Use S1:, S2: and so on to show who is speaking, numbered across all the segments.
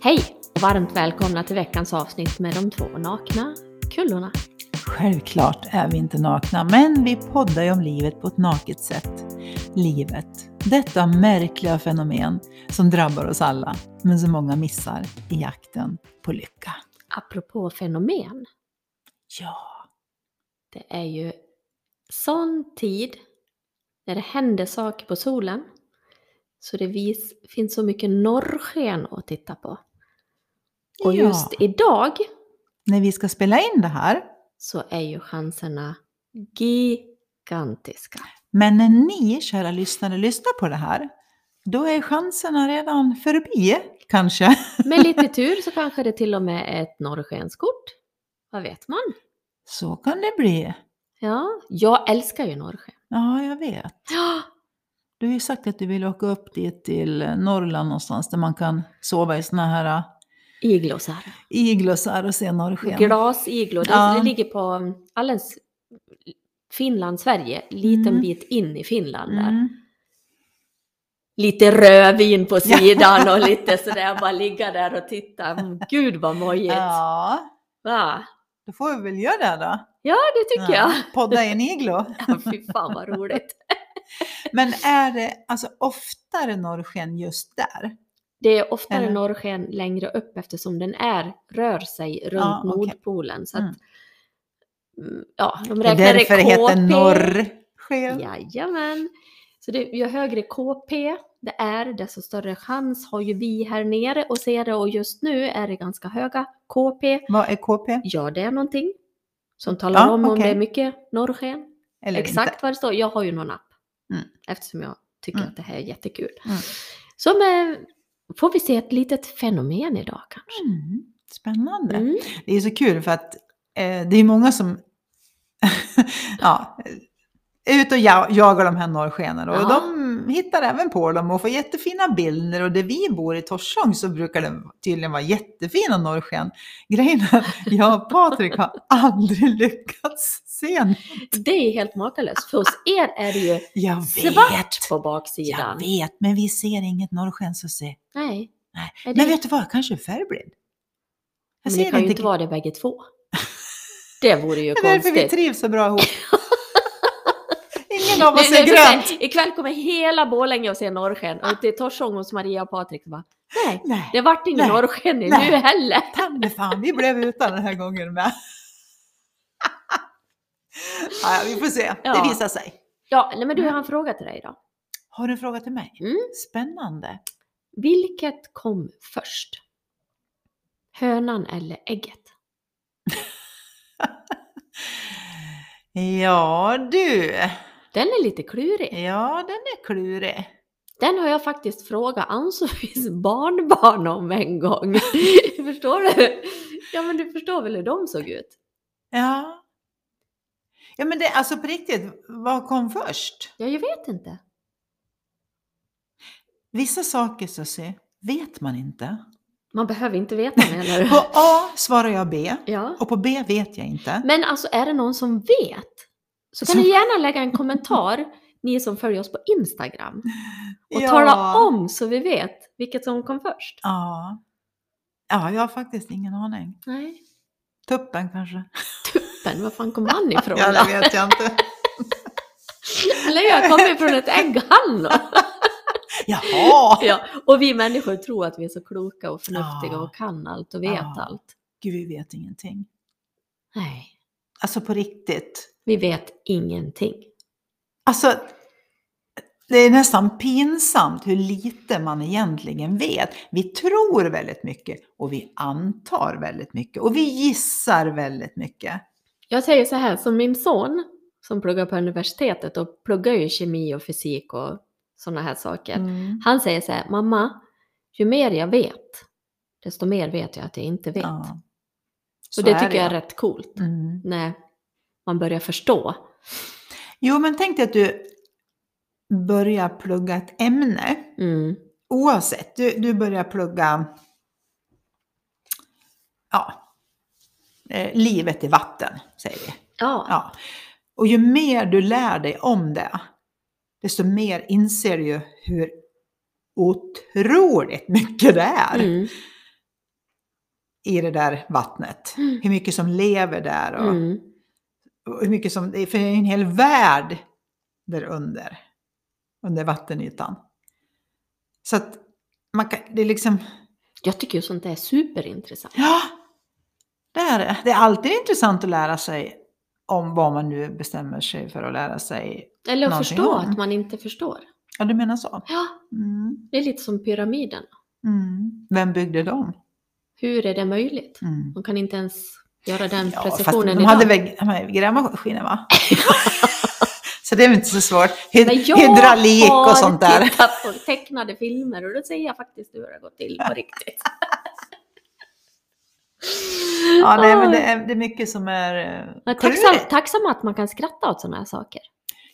S1: Hej och varmt välkomna till veckans avsnitt med de två nakna kullorna.
S2: Självklart är vi inte nakna, men vi poddar ju om livet på ett naket sätt. Livet, detta märkliga fenomen som drabbar oss alla, men som många missar i jakten på lycka.
S1: Apropå fenomen,
S2: Ja,
S1: det är ju sån tid när det händer saker på solen så det vis, finns så mycket norrsken att titta på. Och
S2: Ja.
S1: just idag
S2: när vi ska spela in det här,
S1: så är ju chanserna gigantiska.
S2: men när ni, kära lyssnare, lyssnar på det här, då är chanserna redan förbi, kanske.
S1: Med lite tur så kanske det till och med är ett norrskenskort. Vad vet man?
S2: Så kan det bli.
S1: Ja, jag älskar ju norrsken.
S2: Ja, jag vet.
S1: Ja,
S2: Du har ju sagt att du vill åka upp dit till Norrland någonstans där man kan sova i såna här
S1: iglosar.
S2: iglosar och se norrsken.
S1: Glasiglor. Det,
S2: Ja.
S1: det ligger på alldeles Finland, Sverige. Liten
S2: Mm.
S1: bit in i Finland där.
S2: Mm.
S1: Lite rödvin på
S2: Ja.
S1: sidan och lite sådär bara ligga där och titta. Mm, Gud vad mojigt.
S2: Ja,
S1: Va?
S2: då får vi väl göra det då.
S1: Ja, det tycker jag.
S2: Podda i en iglo.
S1: Ja, fy fan vad roligt.
S2: Men är det alltså oftare norrsken just där?
S1: Det är oftare
S2: Eller?
S1: norrsken längre upp eftersom den är, rör sig runt
S2: Ja, okej.
S1: Nordpolen. Så att,
S2: Mm.
S1: mm, ja, de
S2: Det är
S1: räknar
S2: därför det heter
S1: KP.
S2: norrsken.
S1: Jajamän. Så det, ju högre KP det är, desto större chans har ju vi här nere att se det. Och just nu är det ganska höga KP.
S2: Vad är KP?
S1: Ja, det är någonting som talar
S2: Ja,
S1: om om
S2: okej.
S1: det är mycket norrsken.
S2: Eller
S1: Exakt
S2: inte?
S1: vad det står. Jag har ju någon app.
S2: Mm.
S1: Eftersom jag tycker
S2: Mm.
S1: att det här är jättekul.
S2: Mm.
S1: Så med, får vi se ett litet fenomen idag kanske.
S2: Mm. Spännande.
S1: Mm.
S2: Det är så kul för att eh, det är många som ja, ute och ja- jagar de här norrskenen och
S1: Ja.
S2: de hittar även på dem och får jättefina bilder och där vi bor i Torsång så brukar det tydligen vara jättefina norrsken. Grejen är att jag och Patrik har aldrig lyckats se något.
S1: Det är helt makalöst. För hos er är det ju
S2: Jag vet!
S1: svart på
S2: Jag
S1: baksidan.
S2: vet, men vi ser inget norrsken så se.
S1: Nej.
S2: Nej.
S1: Det-
S2: Men vet du vad, jag kanske är färgblind. Jag
S1: Men det kan ju
S2: inte
S1: inte vara det bägge två. Det vore ju
S2: Det är därför vi
S1: konstigt.
S2: trivs så bra ihop. Ingen av
S1: nej, så
S2: grönt.
S1: Ikväll kommer hela Borlänge och se norrsken. Och till Torsång hos Maria och Patrik så bara, nej,
S2: Nej,
S1: det vart ingen norrsken nu heller.
S2: ta fan, vi blev utan den här gången med. ja, vi får se.
S1: Ja.
S2: Det visar sig.
S1: Ja, nej, men du, jag har en fråga till dig då.
S2: Har du en fråga till mig?
S1: Mm.
S2: Spännande.
S1: Vilket kom först? Hönan eller ägget?
S2: Ja, du.
S1: Den är lite klurig.
S2: Ja, den är klurig.
S1: Den har jag faktiskt frågat Ann-Sofies barnbarn om en gång. Förstår du? Ja, men du förstår väl hur de såg ut?
S2: Ja. Ja, men det, alltså på riktigt, vad kom först?
S1: Ja, jag vet inte.
S2: Vissa saker så se, vet man inte.
S1: Man behöver inte veta menar du?
S2: På A svarar jag B
S1: Ja.
S2: och på B vet jag inte.
S1: Men alltså är det någon som vet så kan
S2: Som-
S1: ni gärna lägga en kommentar, ni som följer oss på Instagram. Och
S2: Ja.
S1: tala om så vi vet vilket som kom först.
S2: Ja. Ja, jag har faktiskt ingen aning.
S1: Nej.
S2: Tuppen kanske?
S1: Tuppen, var fan kom han ifrån
S2: Ja, det vet jag inte.
S1: Eller jag kommer ifrån ett ägg då.
S2: Jaha!
S1: ja, Och vi människor tror att vi är så kloka och förnuftiga
S2: Ja.
S1: och kan allt och vet
S2: Ja.
S1: allt.
S2: Gud, vi vet ingenting.
S1: Nej,
S2: Alltså på riktigt.
S1: vi vet ingenting.
S2: Alltså, det är nästan pinsamt hur lite man egentligen vet. Vi tror väldigt mycket och vi antar väldigt mycket och vi gissar väldigt mycket.
S1: Jag säger så här, som min son som pluggar på universitetet och pluggar ju kemi och fysik och sådana här saker.
S2: Mm.
S1: Han säger så här, mamma, ju mer jag vet, desto mer vet jag att jag inte vet.
S2: Ja. Så
S1: och det tycker jag är rätt coolt,
S2: Mm.
S1: när man börjar förstå.
S2: Jo, men tänk dig att du börjar plugga ett ämne.
S1: Mm.
S2: Oavsett, du, du börjar plugga ja, eh, livet i vatten, säger vi.
S1: Ja.
S2: Ja. Och ju mer du lär dig om det, desto mer inser du hur otroligt mycket det är.
S1: Mm.
S2: I det där vattnet.
S1: Mm.
S2: Hur mycket som lever där och,
S1: Mm.
S2: och hur mycket som, för det är en hel värld där under, under vattenytan. Så att man kan, det är liksom,
S1: Jag tycker ju sånt där är superintressant.
S2: ja, det är det. Det är alltid intressant att lära sig om vad man nu bestämmer sig för att lära sig.
S1: Eller att förstå
S2: om.
S1: att man inte förstår.
S2: Ja, du menar så?
S1: Ja,
S2: Mm.
S1: det är lite som pyramiden.
S2: Mm. Vem byggde dem?
S1: Hur är det möjligt?
S2: Mm.
S1: De kan inte ens göra den
S2: Ja,
S1: precisionen
S2: de
S1: idag.
S2: hade väl grävmaskiner va? så det är inte så svårt.
S1: Jag
S2: hydraulik
S1: har
S2: och sånt där.
S1: tittat på tecknade filmer och då säger jag faktiskt hur det har gått till på riktigt.
S2: Ja, nej, men det är, det är mycket som är
S1: Jag
S2: eh,
S1: tacksam, tacksam att man kan skratta åt sådana här saker.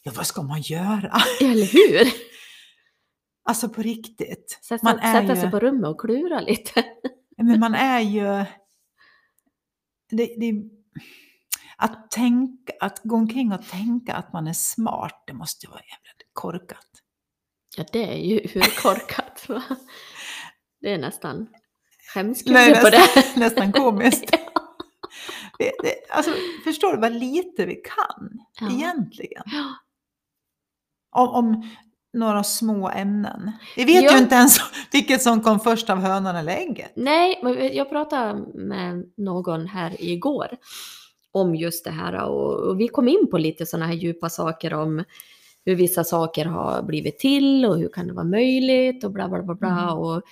S2: Ja, vad ska man göra?
S1: Eller hur?
S2: Alltså på riktigt.
S1: Sätta,
S2: Man
S1: sätta
S2: ju-
S1: sig på rummet och klura lite.
S2: Men man är ju... Det, det, att, tänka, att gå omkring och tänka att man är smart, det måste ju vara jävligt korkat.
S1: Ja, det är ju hur korkat. Va? Det är nästan skämskudde på det.
S2: nästan, komiskt. Det, det, alltså, förstår du vad lite vi kan
S1: Ja.
S2: egentligen?
S1: Ja.
S2: Om, om några små ämnen. Vi vet
S1: Ja.
S2: ju inte ens vilket som kom först av hönan eller ägget.
S1: Nej, men jag pratade med någon här igår om just det här och, och vi kom in på lite sådana här djupa saker om hur vissa saker har blivit till och hur kan det vara möjligt och bla bla bla bla
S2: Mm.
S1: och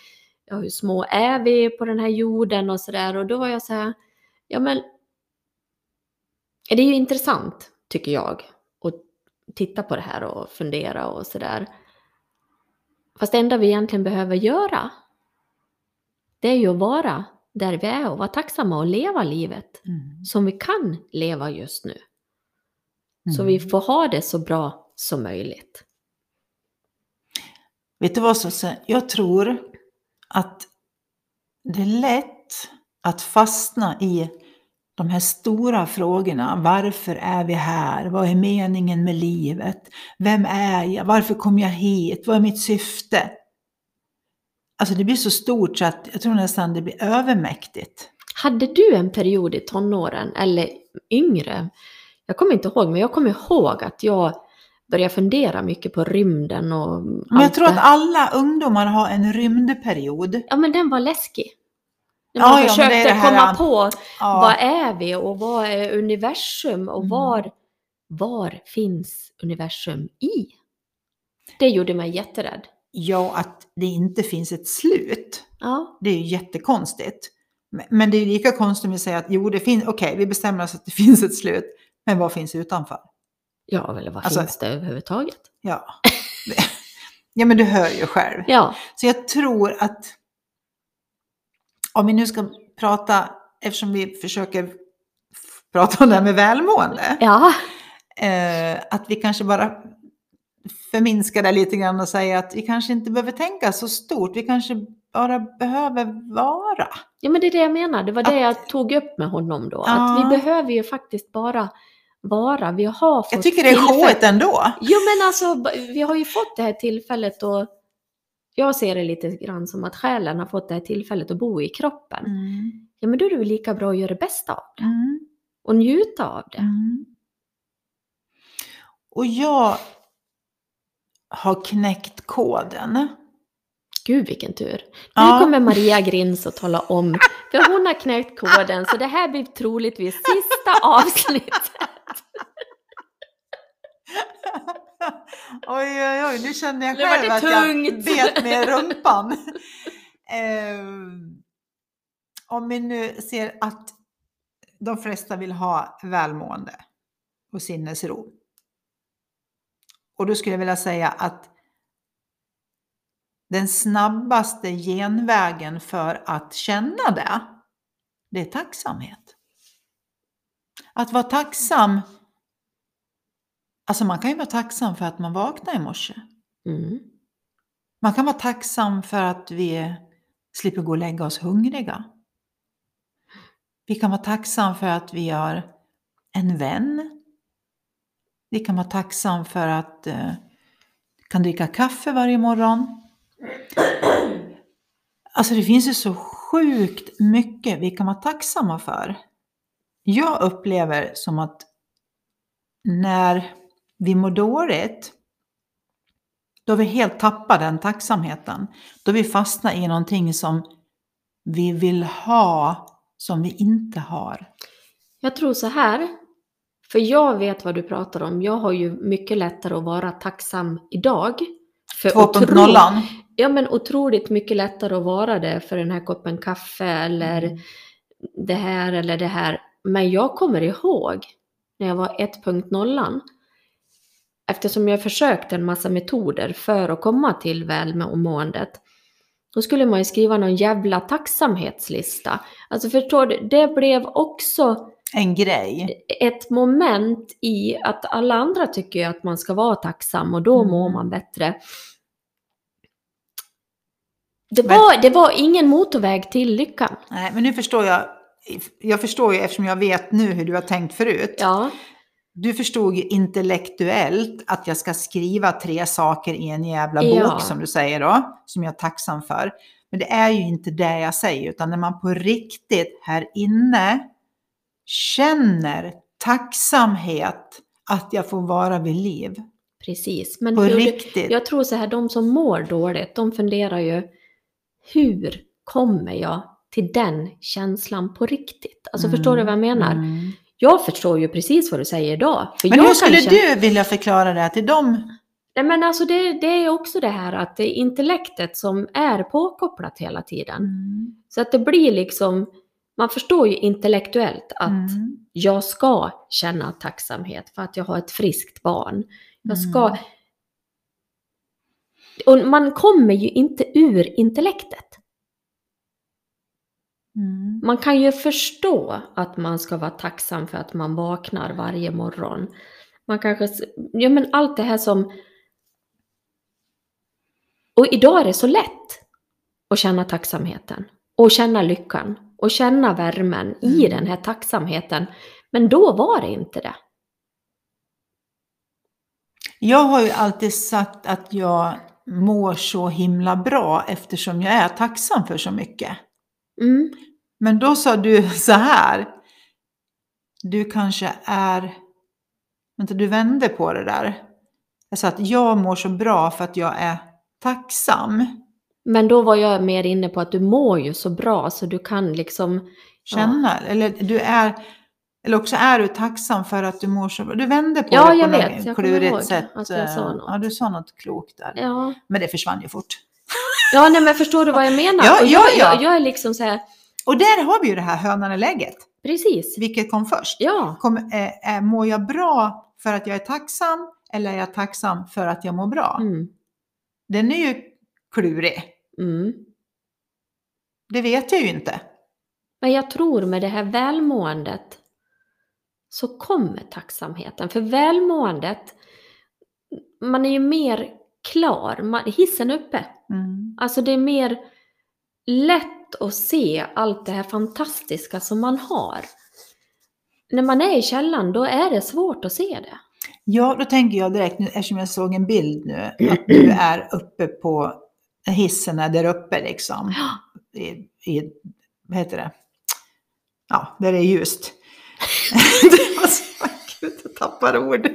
S1: ja, hur små är vi på den här jorden och sådär och då var jag så här, ja men det är ju intressant tycker jag titta på det här och fundera och sådär. Fast det enda vi egentligen behöver göra det är ju att vara där vi är och vara tacksamma och leva livet
S2: Mm.
S1: som vi kan leva just nu. Så
S2: Mm.
S1: vi får ha det så bra som möjligt.
S2: Vet du vad så Jag tror att det är lätt att fastna i de här stora frågorna. Varför är vi här? Vad är meningen med livet? Vem är jag? Varför kom jag hit? Vad är mitt syfte? Alltså det blir så stort så att jag tror nästan det blir övermäktigt.
S1: Hade du en period i tonåren, eller yngre, jag kommer inte ihåg, men jag kommer ihåg att jag började fundera mycket på rymden och
S2: Men jag tror
S1: det.
S2: att alla ungdomar har en rymdperiod.
S1: Ja, men den var läskig. När
S2: Ja,
S1: man
S2: ja,
S1: försökte
S2: det är det här-
S1: komma på
S2: Ja.
S1: vad är vi och vad är universum och
S2: Mm.
S1: var, var finns universum i? Det gjorde mig jätterädd.
S2: Ja, att det inte finns ett slut.
S1: Ja,
S2: Det är ju jättekonstigt. Men- det är lika konstigt om vi säger att jo, det finns, okej, vi bestämmer oss att det finns ett slut, men vad finns utanför?
S1: ja eller vad
S2: Alltså-
S1: finns det överhuvudtaget?
S2: Ja. ja, men du hör ju själv.
S1: Ja,
S2: Så jag tror att om vi nu ska prata, eftersom vi försöker prata om det här med välmående,
S1: ja,
S2: eh, att vi kanske bara förminskar det lite grann och säger att vi kanske inte behöver tänka så stort, vi kanske bara behöver vara.
S1: ja men det är det jag menar. Det var det
S2: Att-
S1: jag tog upp med honom då.
S2: Ja.
S1: Att vi behöver ju faktiskt bara vara. Vi har fått
S2: Jag tycker det är
S1: tillfälle-
S2: ändå.
S1: Jo men alltså, vi har ju fått det här tillfället och jag ser det lite grann som att själen har fått det här tillfället att bo i kroppen.
S2: Mm.
S1: Ja men då är det väl lika bra att göra det bästa av det.
S2: Mm.
S1: Och njuta av det.
S2: Mm. Och jag har knäckt koden.
S1: Gud vilken tur.
S2: Ja.
S1: Nu kommer Maria Grins att tala om, för hon har knäckt koden så det här blir troligtvis sista avsnittet.
S2: oj, oj, oj, nu känner jag själv att jag
S1: tungt.
S2: bet med rumpan. eh, om vi nu ser att de flesta vill ha välmående och sinnesro. Och då skulle jag vilja säga att den snabbaste genvägen för att känna det, det är tacksamhet. Att vara tacksam Alltså man kan ju vara tacksam för att man vaknade i morse.
S1: Mm.
S2: Man kan vara tacksam för att vi slipper gå och lägga oss hungriga. Vi kan vara tacksam för att vi har en vän. Vi kan vara tacksam för att eh, kan dricka kaffe varje morgon. Alltså det finns ju så sjukt mycket vi kan vara tacksamma för. Jag upplever som att när vi mår dåligt, då vi helt tappar den tacksamheten. Då vi fastnar i någonting som vi vill ha, som vi inte har.
S1: Jag tror så här, för jag vet vad du pratar om. Jag har ju mycket lättare att vara tacksam idag. För
S2: 2.0.
S1: Ja, men otroligt mycket lättare att vara det för den här koppen kaffe eller
S2: Mm.
S1: det här eller det här. Men jag kommer ihåg när jag var 1.0 eftersom jag försökte en massa metoder för att komma till välmåendet. Då skulle man ju skriva någon jävla tacksamhetslista. Alltså förstår du, det blev också
S2: En grej.
S1: ett moment i att alla andra tycker ju att man ska vara tacksam och då
S2: Mm.
S1: mår man bättre. Det
S2: Men-
S1: var, det var ingen motorväg till lyckan.
S2: Nej, men nu förstår jag. Jag förstår ju eftersom jag vet nu hur du har tänkt förut.
S1: Ja,
S2: Du förstod ju intellektuellt att jag ska skriva tre saker i en jävla bok
S1: Ja.
S2: som du säger då, som jag är tacksam för. Men det är ju inte det jag säger, utan när man på riktigt här inne känner tacksamhet att jag får vara vid liv.
S1: precis. Men
S2: På riktigt.
S1: jag tror så här, de som mår dåligt, de funderar ju hur kommer jag till den känslan på riktigt? Alltså förstår du vad jag menar?
S2: Mm.
S1: Jag förstår ju precis vad du säger idag.
S2: Men hur skulle
S1: känna-
S2: du vilja förklara det till dem?
S1: Nej men alltså det, det är också det här att det är intellektet som är påkopplat hela tiden.
S2: Mm.
S1: Så att det blir liksom, man förstår ju intellektuellt att
S2: Mm.
S1: jag ska känna tacksamhet för att jag har ett friskt barn. Jag ska...
S2: Mm.
S1: Och man kommer ju inte ur intellektet.
S2: Mm.
S1: Man kan ju förstå att man ska vara tacksam för att man vaknar varje morgon. Man kanske, ja men allt det här som... Och idag är det så lätt att känna tacksamheten. Och känna lyckan. Och känna värmen i
S2: Mm.
S1: den här tacksamheten. Men då var det inte det.
S2: Jag har ju alltid sagt att jag mår så himla bra eftersom jag är tacksam för så mycket.
S1: Mm.
S2: Men då sa du så här. Du kanske är... Vänta, du vände på det där. Jag sa att jag mår så bra för att jag är tacksam.
S1: Men då var jag mer inne på att du mår ju så bra så du kan liksom...
S2: Känna. Eller du är... Eller också är du tacksam för att du mår så bra. Du vände på
S1: Ja,
S2: det på
S1: jag
S2: något
S1: vet. Jag kommer ihåg
S2: klurigt sätt.
S1: att jag sa
S2: Eh,
S1: något.
S2: Ja, du sa något klokt där.
S1: Ja,
S2: Men det försvann ju fort.
S1: Ja nej men förstår du vad jag menar?
S2: Ja,
S1: och
S2: ja,
S1: jag,
S2: ja.
S1: Jag, jag är liksom så här,
S2: Och där har vi ju det här hönan i lägget.
S1: precis.
S2: Vilket kom först?
S1: Ja,
S2: Kom, eh, eh, mår jag bra för att jag är tacksam eller är jag tacksam för att jag mår bra?
S1: mm,
S2: Den är ju klurig.
S1: mm.
S2: Det vet jag ju inte.
S1: Men jag tror med det här välmåendet så kommer tacksamheten. För välmåendet, man är ju mer klar, man, hissen är uppe.
S2: Mm.
S1: Alltså det är mer lätt att se allt det här fantastiska som man har. När man är i källan då är det svårt att se det.
S2: Ja, då tänker jag direkt, nu, eftersom jag såg en bild nu, att du är uppe på hissen är där uppe liksom. I, i, vad heter det? Ja, där det är ljust. det var så, gud, jag tappar ord.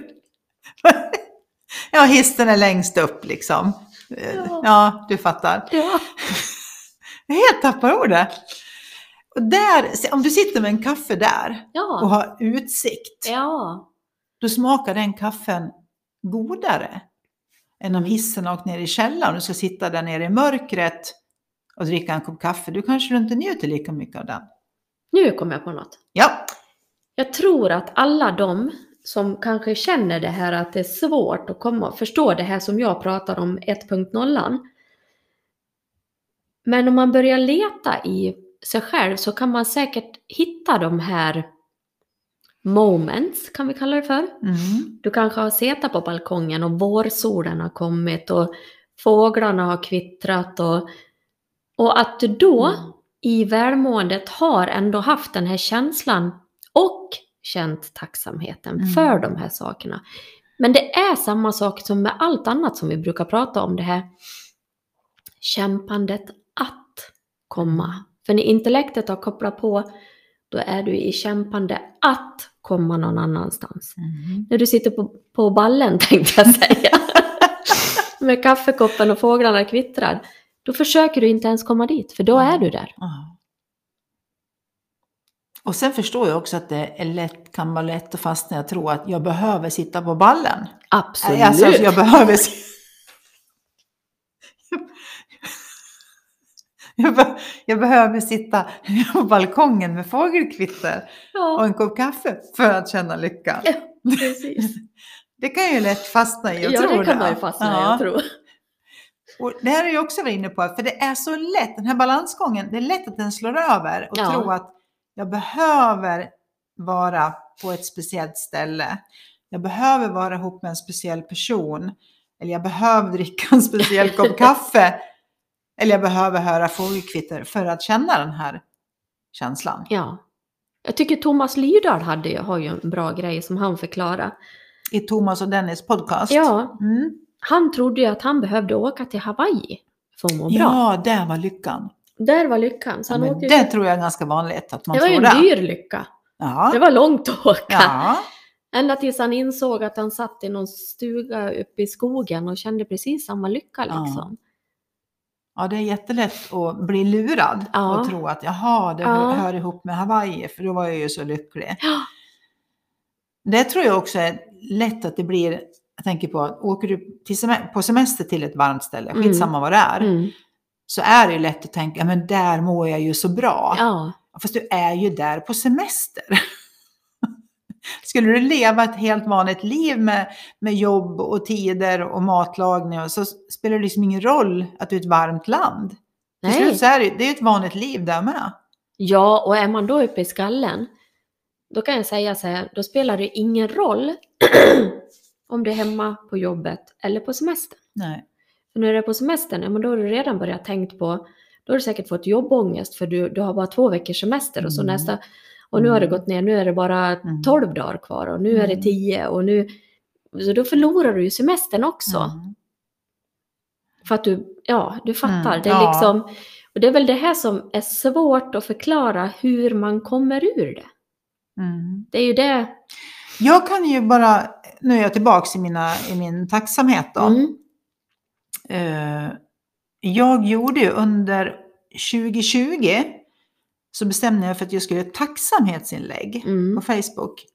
S2: Ja, hissen är längst upp liksom.
S1: Ja.
S2: Ja, du fattar.
S1: Ja.
S2: Jag helt tappar ordet. Och där, om du sitter med en kaffe där och
S1: Ja.
S2: har utsikt,
S1: ja.
S2: då smakar den kaffen godare än om hissen åkt ner i källaren och du ska sitta där nere i mörkret och dricka en kopp kaffe. Du kanske inte njuter lika mycket av den.
S1: Nu kom jag på något.
S2: Ja,
S1: Jag tror att alla de som kanske känner det här att det är svårt att komma och förstå det här som jag pratar om 1.0. Men om man börjar leta i sig själv så kan man säkert hitta de här moments, kan vi kalla det för.
S2: mm.
S1: Du kanske har suttit på balkongen och vårsolen har kommit och fåglarna har kvittrat och, och att du då
S2: Mm.
S1: i välmåendet har ändå haft den här känslan och känt tacksamheten
S2: Mm.
S1: för de här sakerna. Men det är samma sak som med allt annat som vi brukar prata om, det här kämpandet att komma För när intellektet har kopplat på, då är du i kämpande att komma någon annanstans.
S2: Mm.
S1: När du sitter på, på ballen tänkte jag säga, med kaffekoppen och fåglarna kvittrar, då försöker du inte ens komma dit, för då är du där.
S2: Ja. Och sen förstår jag också att det är lätt, kan vara lätt att fastna jag tror att jag behöver sitta på ballen.
S1: Absolut.
S2: Alltså, jag behöver... Jag, be, jag behöver sitta på balkongen med fågelkvitter och
S1: ja,
S2: en kopp kaffe för att känna lycka.
S1: Ja, precis.
S2: Det kan ju lätt fastna i, jag
S1: ja,
S2: tror
S1: det kan man ju fastna i,
S2: Ja.
S1: jag tror.
S2: Och det här är jag också varit inne på, för det är så lätt, den här balansgången, det är lätt att den slår över och
S1: Ja.
S2: tro att jag behöver vara på ett speciellt ställe. Jag behöver vara ihop med en speciell person. Eller jag behöver dricka en speciell kopp kaffe. Eller jag behöver höra fågelkvitter för att känna den här känslan.
S1: Ja. Jag tycker Thomas Lydahl hade, har ju en bra grej som han förklarar.
S2: I Thomas och Dennis podcast.
S1: Ja,
S2: Mm.
S1: han trodde ju att han behövde åka till Hawaii för att må bra.
S2: ja, där var lyckan.
S1: Där var lyckan. Så
S2: Ja,
S1: han
S2: men
S1: åkte ju...
S2: det tror jag är ganska vanligt att man
S1: det var ju
S2: tror
S1: en
S2: det.
S1: dyr lycka.
S2: Ja.
S1: Det var långt att åka.
S2: ja.
S1: Ända tills han insåg att han satt i någon stuga uppe i skogen och kände precis samma lycka
S2: Ja.
S1: liksom.
S2: Ja, det är jättelätt att bli lurad
S1: Ja.
S2: och tro att jaha, det
S1: Ja.
S2: hör ihop med Hawaii, för då var jag ju så lycklig.
S1: Ja.
S2: Det tror jag också är lätt att det blir, jag tänker på, åker du till på semester till ett varmt ställe,
S1: Mm.
S2: skitsamma vad det är,
S1: Mm.
S2: Så är det ju lätt att tänka, men där mår jag ju så bra.
S1: Ja.
S2: Fast du är ju där på semester. Skulle du leva ett helt vanligt liv med, med jobb och tider och matlagning och så spelar det liksom ingen roll att du är ett varmt land. Till slut
S1: Nej.
S2: så är det, det är ett vanligt liv där med.
S1: ja, och är man då uppe i skallen, då kan jag säga så här, då spelar det ingen roll om du är hemma på jobbet eller på semester.
S2: Nej.
S1: För när du är på semestern, ja, men då har du redan börjat tänkt på, då har du säkert fått jobbångest för du, du har bara två veckors semester och så
S2: Mm.
S1: nästa, och nu har det
S2: Mm.
S1: gått ner, nu är det bara
S2: Mm.
S1: 12 dagar kvar och nu är det
S2: Mm.
S1: 10 och nu, så då förlorar du ju semestern också.
S2: Mm.
S1: För att du, ja, du fattar.
S2: Mm,
S1: det är liksom, och det är väl det här som är svårt att förklara hur man kommer ur det.
S2: Mm.
S1: Det är ju det.
S2: Jag kan ju bara, nu är jag tillbaka i, mina, i min tacksamhet då.
S1: Mm,
S2: jag gjorde ju under 2020 så bestämde jag för att jag skulle göra ett tacksamhetsinlägg
S1: mm,
S2: på Facebook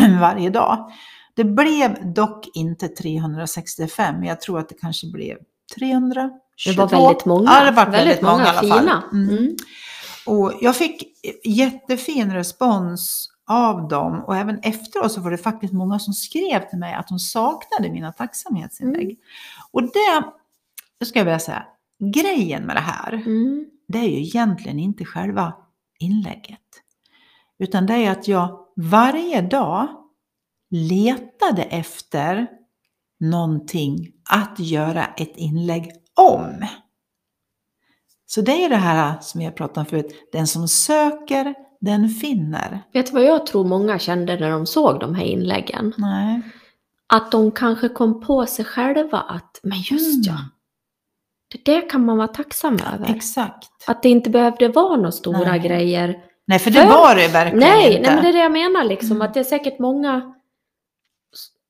S2: varje dag. Det blev dock inte 365, men jag tror att det kanske blev 322.
S1: det var väldigt många.
S2: Ja, det var väldigt, många, i alla fall.
S1: fina.
S2: Mm.
S1: Mm.
S2: Och jag fick jättefin respons av dem och även efteråt så var det faktiskt många som skrev till mig att de saknade mina tacksamhetsinlägg.
S1: Mm.
S2: Och det, det ska jag vilja säga, grejen med det här,
S1: Mm.
S2: det är ju egentligen inte själva inlägget. Utan det är att jag varje dag letade efter någonting att göra ett inlägg om. Så det är det här som jag pratade om förut, den som söker, den finner.
S1: Vet du vad jag tror många kände när de såg de här inläggen?
S2: Nej.
S1: Att de kanske kom på sig själva att, men just ja,
S2: Mm.
S1: Det där kan man vara tacksam över.
S2: Exakt.
S1: Att det inte behövde vara några stora
S2: Nej.
S1: grejer.
S2: Nej, för det
S1: För-
S2: var det verkligen
S1: Nej,
S2: inte.
S1: nej, men det är det jag menar liksom.
S2: Mm.
S1: Att det är säkert många,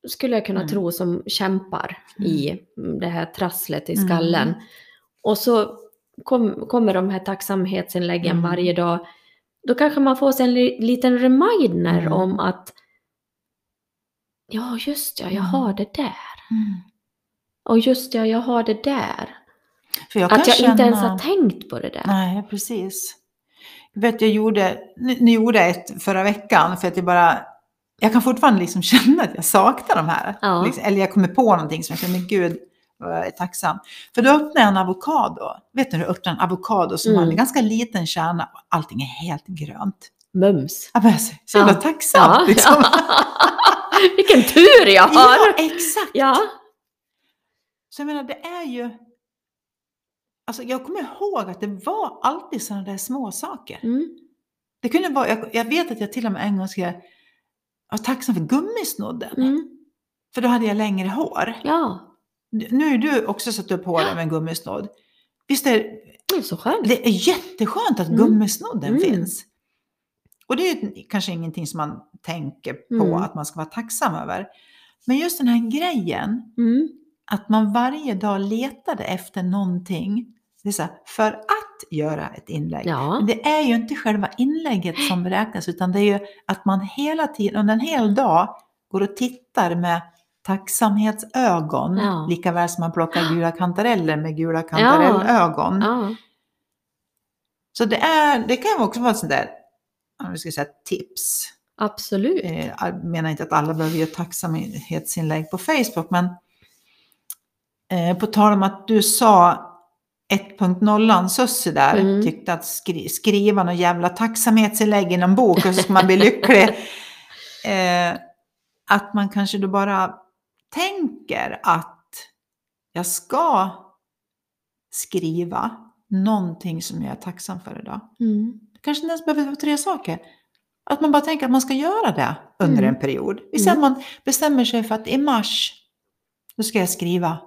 S1: skulle jag kunna
S2: Mm.
S1: tro, som kämpar i det här trasslet i
S2: Mm.
S1: skallen. Och så kom, kommer de här tacksamhetsinläggen
S2: Mm.
S1: varje dag. Då kanske man får sig en li, liten reminder
S2: Mm.
S1: om att Ja, just ja, jag
S2: Mm.
S1: har det där.
S2: Mm.
S1: Och just ja, jag har det där.
S2: Jag
S1: Att jag
S2: känna...
S1: inte ens har tänkt på det där.
S2: Nej, precis. Jag vet, jag gjorde, nu, gjorde jag ett förra veckan för att jag bara, jag kan fortfarande liksom känna att jag saknar de här.
S1: Ja.
S2: Liksom, eller jag kommer på någonting som jag känner, men gud, jag är tacksam. För då öppnade jag en avokado. Vet du hur du öppnar en avokado som
S1: Mm.
S2: har en ganska liten kärna och allting är helt grönt.
S1: Mums.
S2: Jag bara, så så jävla
S1: Ja.
S2: tacksam.
S1: Ja.
S2: Liksom.
S1: Vilken tur jag har!
S2: ja, exakt.
S1: Ja.
S2: Så jag menar, det är ju... Alltså jag kommer ihåg att det var alltid sådana där små saker.
S1: Mm.
S2: Det kunde vara, jag, jag vet att jag till och med en gång ska vara tacksam för gummisnodden.
S1: Mm.
S2: För då hade jag längre hår.
S1: Ja.
S2: Nu är du också satt upp håret med en gummisnodd. Visst är
S1: Det är så skönt.
S2: Det är jätteskönt att
S1: Mm.
S2: gummisnodden
S1: Mm.
S2: finns. Och det är kanske ingenting som man tänker på
S1: Mm.
S2: att man ska vara tacksam över. Men just den här grejen,
S1: Mm.
S2: att man varje dag letade efter någonting. Det är så här, för att göra ett inlägg.
S1: Ja.
S2: Men det är ju inte själva inlägget som räknas utan det är ju att man hela tiden, under en hel dag, går och tittar med tacksamhetsögon.
S1: Ja.
S2: Lika väl som man plockar gula kantareller med gula kantarellögon.
S1: ja.
S2: Så det, är, det kan också vara ett sånt där, om vi ska säga tips.
S1: Absolut.
S2: Eh, Jag menar inte att alla behöver göra tacksamhetsinlägg på Facebook, men eh, på tal om att du sa 1.0 Sussi där,
S1: Mm.
S2: tyckte att skri skriva någon jävla tacksamhetsinlägg i någon bok och så ska man bli lycklig. Eh, att man kanske då bara tänker att jag ska skriva någonting som jag är tacksam för idag.
S1: Mm.
S2: Det kanske inte ens behöver vara tre saker. Att man bara tänker att man ska göra det under
S1: Mm.
S2: en period. Vi säger
S1: Mm.
S2: att man bestämmer sig för att i mars, då ska jag skriva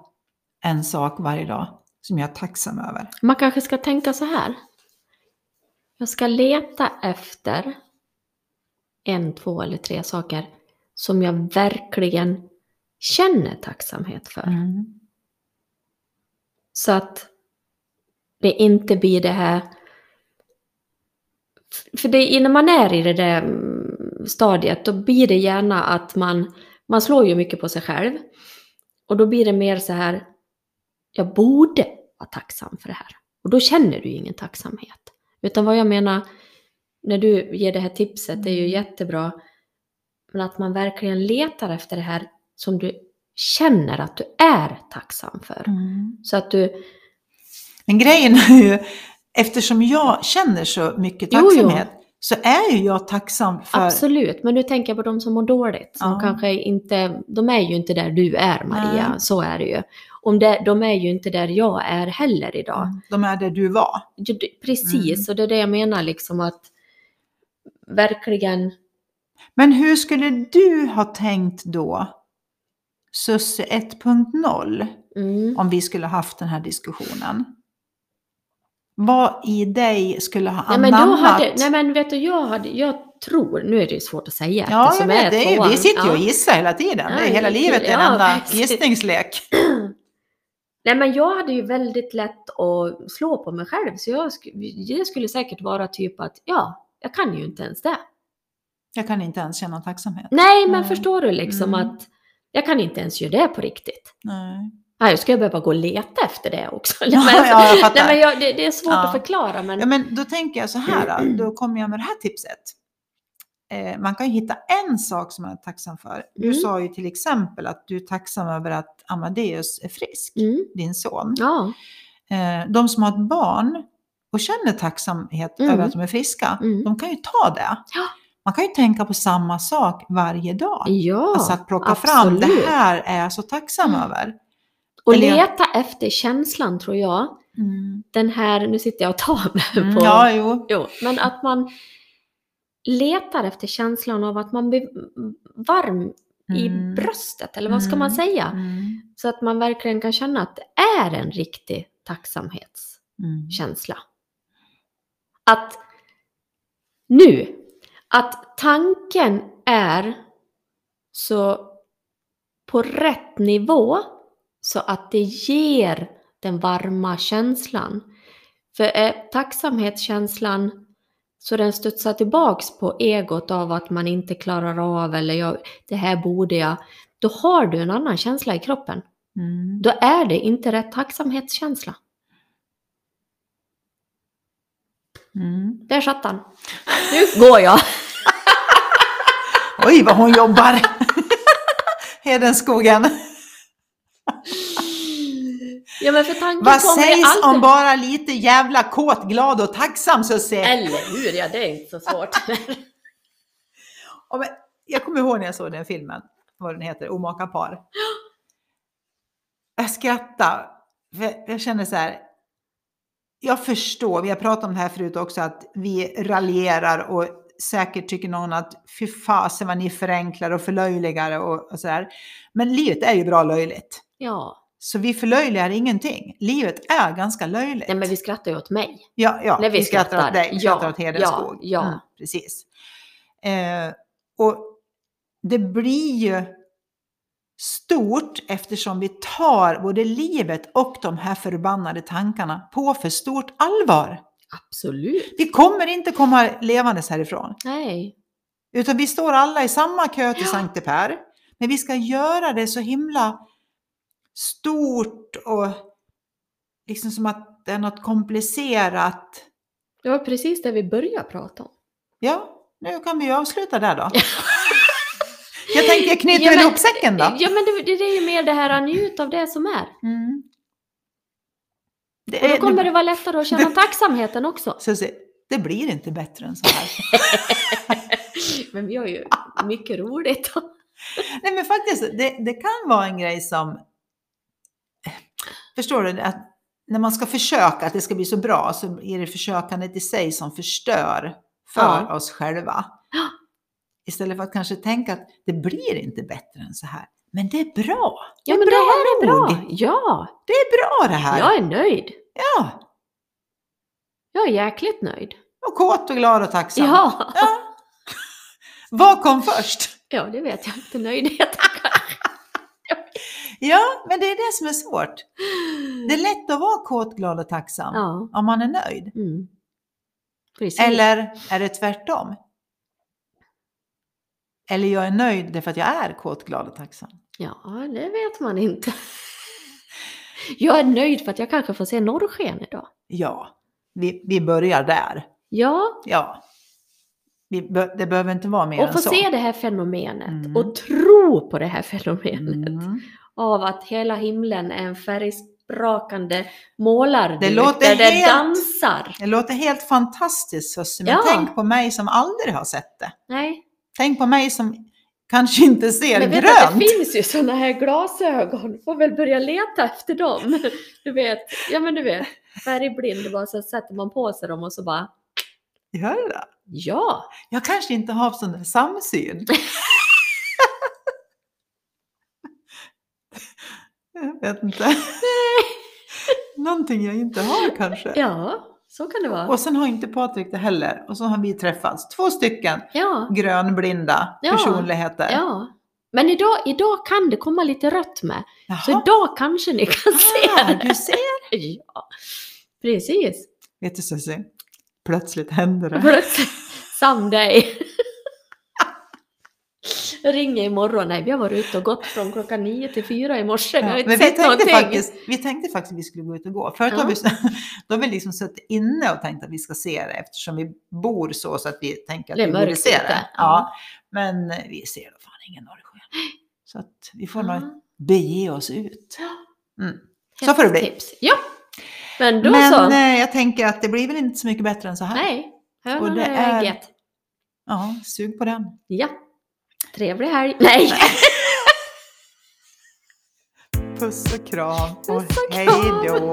S2: en sak varje dag som jag är tacksam över.
S1: Man kanske ska tänka så här. Jag ska leta efter en, två eller tre saker som jag verkligen känner tacksamhet för.
S2: Mm.
S1: Så att det inte blir det här... För det, när man är i det där mm, stadiet, då blir det gärna att man, man slår ju mycket på sig själv. Och då blir det mer så här, jag borde vara tacksam för det här. Och då känner du ju ingen tacksamhet. Utan vad jag menar, när du ger det här tipset, det är ju jättebra. Men att man verkligen letar efter det här som du känner att du är tacksam för.
S2: Mm.
S1: Så att du,
S2: Men grejen är ju, eftersom jag känner så mycket
S1: Jo, jo.
S2: tacksamhet, så är ju jag tacksam för...
S1: absolut, men nu tänker jag på de som mår dåligt. Som
S2: Ja.
S1: kanske inte, de är ju inte där du är Maria,
S2: Nej.
S1: så är det ju. Om det, de är ju inte där jag är heller idag.
S2: Mm, De är där du var.
S1: Det- Precis,
S2: Mm.
S1: och det är det jag menar liksom att verkligen,
S2: Men hur skulle du ha tänkt då, Susse 1.0,
S1: mm,
S2: om vi skulle haft den här diskussionen? Vad i dig skulle ha
S1: nej, men
S2: anammat?
S1: hade, nej men vet du, jag hade, jag tror, nu är det ju svårt att säga
S2: ja, jag vet, det är, ju-
S1: tvåan.
S2: vi sitter ju och gissar hela tiden.
S1: Ja,
S2: det är hela
S1: det är
S2: livet är en
S1: Ja,
S2: enda gissningslek.
S1: Nej men jag hade ju väldigt lätt att slå på mig själv så jag, det skulle säkert vara typ att ja, jag kan ju inte ens det.
S2: Jag kan inte ens känna tacksamhet.
S1: Nej men
S2: Nej.
S1: förstår du liksom
S2: Mm.
S1: att jag kan inte ens göra det på riktigt.
S2: Nej.
S1: Nej, ska jag behöva gå och leta efter det också?
S2: Ja,
S1: men,
S2: ja, jag
S1: nej, men jag, det, det är svårt
S2: Ja.
S1: att förklara men...
S2: Ja, men då tänker jag så här, då, då kommer jag med det här tipset. Eh, man kan ju hitta en sak som man är tacksam för. Du
S1: Mm.
S2: sa ju till exempel att du är tacksam över att Amadeus är frisk,
S1: Mm,
S2: din son.
S1: ja.
S2: Eh, de som har ett barn och känner tacksamhet
S1: Mm.
S2: över att de är friska,
S1: Mm.
S2: de kan ju ta det.
S1: Ja.
S2: Man kan ju tänka på samma sak varje dag.
S1: Ja,
S2: alltså att plocka fram,
S1: absolut.
S2: det här är jag så tacksam
S1: Mm.
S2: över.
S1: Och
S2: eller jag-
S1: leta efter känslan tror jag. Den här, nu sitter jag och tar mig
S2: Mm,
S1: på...
S2: Ja, jo.
S1: Jo, men att man letar efter känslan av att man blir varm i
S2: Mm.
S1: bröstet, eller vad ska man
S2: Mm.
S1: säga?
S2: Mm.
S1: Så att man verkligen kan känna att det är en riktig tacksamhetskänsla. Att nu, att tanken är så på rätt nivå så att det ger den varma känslan. För är tacksamhetskänslan så den studsar tillbaks på egot av att man inte klarar av eller jag, det här borde jag, då har du en annan känsla i kroppen.
S2: Mm.
S1: Då är det inte rätt tacksamhetskänsla.
S2: Mm.
S1: Där satt han. Nu går jag.
S2: Oj, vad hon jobbar! Hedenskogen.
S1: Ja men för tanken
S2: Vad sägs
S1: alltid...
S2: om bara lite jävla kåt, glad och tacksam Susie?
S1: Eller hur, ja det är inte så svårt.
S2: Jag kommer ihåg när jag såg den filmen, vad den heter, Omaka par. Jag skrattade, för jag känner så här, jag förstår, vi har pratat om det här förut också, att vi raljerar och säkert tycker någon att fy fasen vad ni förenklar och förlöjligar och, och sådär. Men livet är ju bra löjligt.
S1: ja,
S2: Så vi förlöjligar ingenting. Livet är ganska löjligt.
S1: Nej men vi skrattar ju åt mig.
S2: Ja, ja
S1: När vi
S2: skrattar åt dig, vi
S1: Ja,
S2: skrattar åt Hedenskog.
S1: ja, ja.
S2: Mm, precis. Eh, och det blir ju stort eftersom vi tar både livet och de här förbannade tankarna på för stort allvar.
S1: Absolut.
S2: Vi kommer inte komma levandes härifrån.
S1: Nej.
S2: Utan vi står alla i samma kö till
S1: Ja.
S2: Sankte Per. Men vi ska göra det så himla stort och liksom som att det är något komplicerat.
S1: Det var precis det vi började prata om.
S2: Ja, nu kan vi ju avsluta där då. Jag tänker knyta
S1: Ja, men-
S2: ihop säcken då.
S1: Ja men det, det, det är ju mer det här att njut av det som är.
S2: Mm. Det,
S1: Och då kommer det vara lättare att känna tacksamheten också.
S2: så, se, det blir inte bättre än så här.
S1: Men vi har ju mycket roligt.
S2: Nej men faktiskt, det, det kan vara en grej som... Förstår du? Att när man ska försöka att det ska bli så bra så är det försökandet i sig som förstör för
S1: Ja.
S2: oss själva. Istället för att kanske tänka att det blir inte bättre än så här. Men det är bra.
S1: Ja men det här är
S2: nog.
S1: bra. Ja,
S2: Det är bra det här.
S1: jag är nöjd.
S2: Ja.
S1: Jag är jäkligt nöjd.
S2: Och kåt och glad och tacksam.
S1: Ja,
S2: ja. Vad kom först?
S1: ja det vet jag inte. Nöjdhet.
S2: Ja, men det är det som är svårt. Det är lätt att vara kåt, glad och tacksam
S1: Ja.
S2: om man är nöjd.
S1: Mm.
S2: Eller är det tvärtom? Eller jag är nöjd därför att jag är kåt, glad och tacksam.
S1: Ja, det vet man inte. Jag är nöjd för att jag kanske får se norrsken idag.
S2: Ja, vi, vi börjar där.
S1: Ja,
S2: Ja. Det behöver inte vara mer
S1: och
S2: än
S1: få
S2: så.
S1: se det här fenomenet
S2: Mm.
S1: och tro på det här fenomenet.
S2: Mm.
S1: Av att hela himlen är en färgsprakande målarduk
S2: Det låter
S1: där det
S2: helt-
S1: dansar.
S2: Det låter helt fantastiskt Sussie, men
S1: Ja.
S2: tänk på mig som aldrig har sett det.
S1: Nej,
S2: Tänk på mig som kanske inte ser
S1: men vet
S2: grönt.
S1: det finns ju sådana här glasögon. Får väl börja leta efter dem. Du vet, ja men du vet, färgblind, bara så sätter man på sig dem och så bara,
S2: Gör det?
S1: ja.
S2: Jag kanske inte har sån där samsyn. jag vet inte. Någonting jag inte har kanske.
S1: Ja, så kan det vara.
S2: Och sen har inte Patrik det heller. Och så har vi träffats. Två stycken
S1: Ja,
S2: grönblinda
S1: Ja.
S2: personligheter.
S1: ja. Men idag, idag kan det komma lite rött med. Så
S2: Jaha.
S1: idag kanske ni kan se
S2: Ah,
S1: det.
S2: du ser.
S1: Ja, precis.
S2: Vet du Susie? Plötsligt händer det.
S1: Plötsligt, someday. Jag ringer imorgon. Nej, vi har varit ute och gått från klockan nio till fyra i morse. Har
S2: Ja, men vi tänkte,
S1: någonting.
S2: faktiskt, vi tänkte faktiskt att vi skulle gå ut och gå. Förut har
S1: Ja.
S2: vi, då har vi liksom suttit inne och tänkt att vi ska se det eftersom vi bor så, så att vi tänker att
S1: Det
S2: vi borde
S1: mörkt
S2: se det.
S1: ja.
S2: Ja. Men vi ser då fan ingen norrsken. Så att vi får nog
S1: Ja.
S2: bege oss ut. Mm. Så får det bli.
S1: Tips. Ja, men då
S2: Men
S1: så.
S2: eh, jag tänker att det blir väl inte så mycket bättre än så här.
S1: Nej,
S2: Och
S1: hönan är
S2: är-
S1: ägget.
S2: Ja, sug på den.
S1: Ja. Trevlig helg. Nej!
S2: Puss och kram
S1: Puss och
S2: hej då.